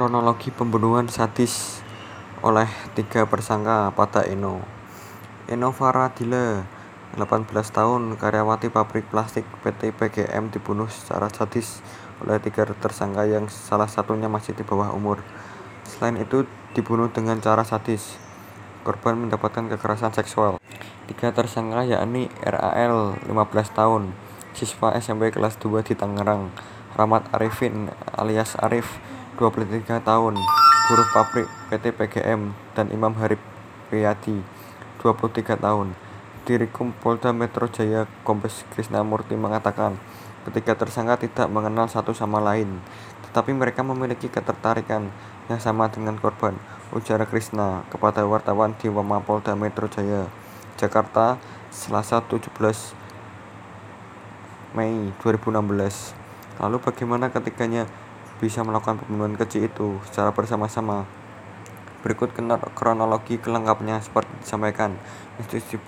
Kronologi pembunuhan sadis oleh tiga tersangka pada Eno. Eno Faradila, 18 tahun, karyawati pabrik plastik PT PGM dibunuh secara sadis oleh tiga tersangka yang salah satunya masih di bawah umur. Selain itu, dibunuh dengan cara sadis. Korban mendapatkan kekerasan seksual. Tiga tersangka yakni RAL, 15 tahun, siswa SMP kelas 2 di Tangerang, Rahmat Arifin alias Arif, 23 tahun, buruh pabrik PT PGM, dan Imam Harip Riyadi, 23 tahun. Dirikum Polda Metro Jaya Kombes Krisnamurti mengatakan, ketiga tersangka tidak mengenal satu sama lain, tetapi mereka memiliki ketertarikan yang sama dengan korban, ujar Krisna kepada wartawan di Mapolda Metro Jaya, Jakarta, Selasa 17 Mei 2016. Lalu bagaimana ketiganya bisa melakukan pembunuhan keji itu secara bersama-sama? Berikut kronologi kelengkapnya seperti disampaikan Institusi